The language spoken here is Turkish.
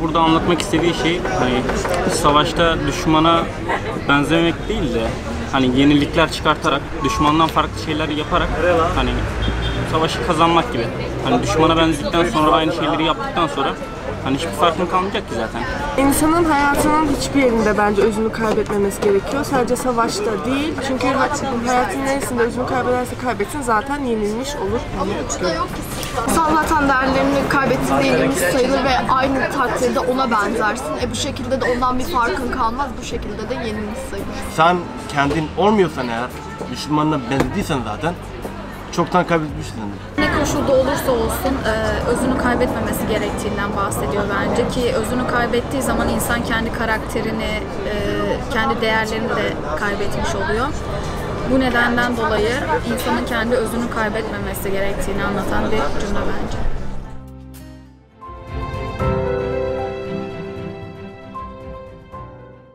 burada anlatmak istediği şey hani savaşta düşmana benzemek değil de hani yenilikler çıkartarak, düşmandan farklı şeyler yaparak hani savaşı kazanmak gibi. Hani düşmana benzedikten sonra aynı şeyleri yaptıktan sonra hani hiçbir farkın kalmayacak ki zaten. İnsanın hayatının hiçbir yerinde bence özünü kaybetmemesi gerekiyor. Sadece savaşta değil. Çünkü hayatın neresinde özünü kaybederse kaybetsin zaten yenilmiş olur. İnsan zaten değerlerini kaybettiğinde yenilmiş sayılır ve aynı takdirde ona benzersin. E bu şekilde de ondan bir farkın kalmaz. Bu şekilde de yenilmiş sayılır. Sen kendin olmuyorsan eğer, düşmanına benzediysen zaten çoktan kaybetmişsindir. Ne koşulda olursa olsun e, özünü kaybetmemesi gerektiğinden bahsediyor bence ki özünü kaybettiği zaman insan kendi karakterini, e, kendi değerlerini de kaybetmiş oluyor. Bu nedenden dolayı insanın kendi özünü kaybetmemesi gerektiğini anlatan bir cümle bence.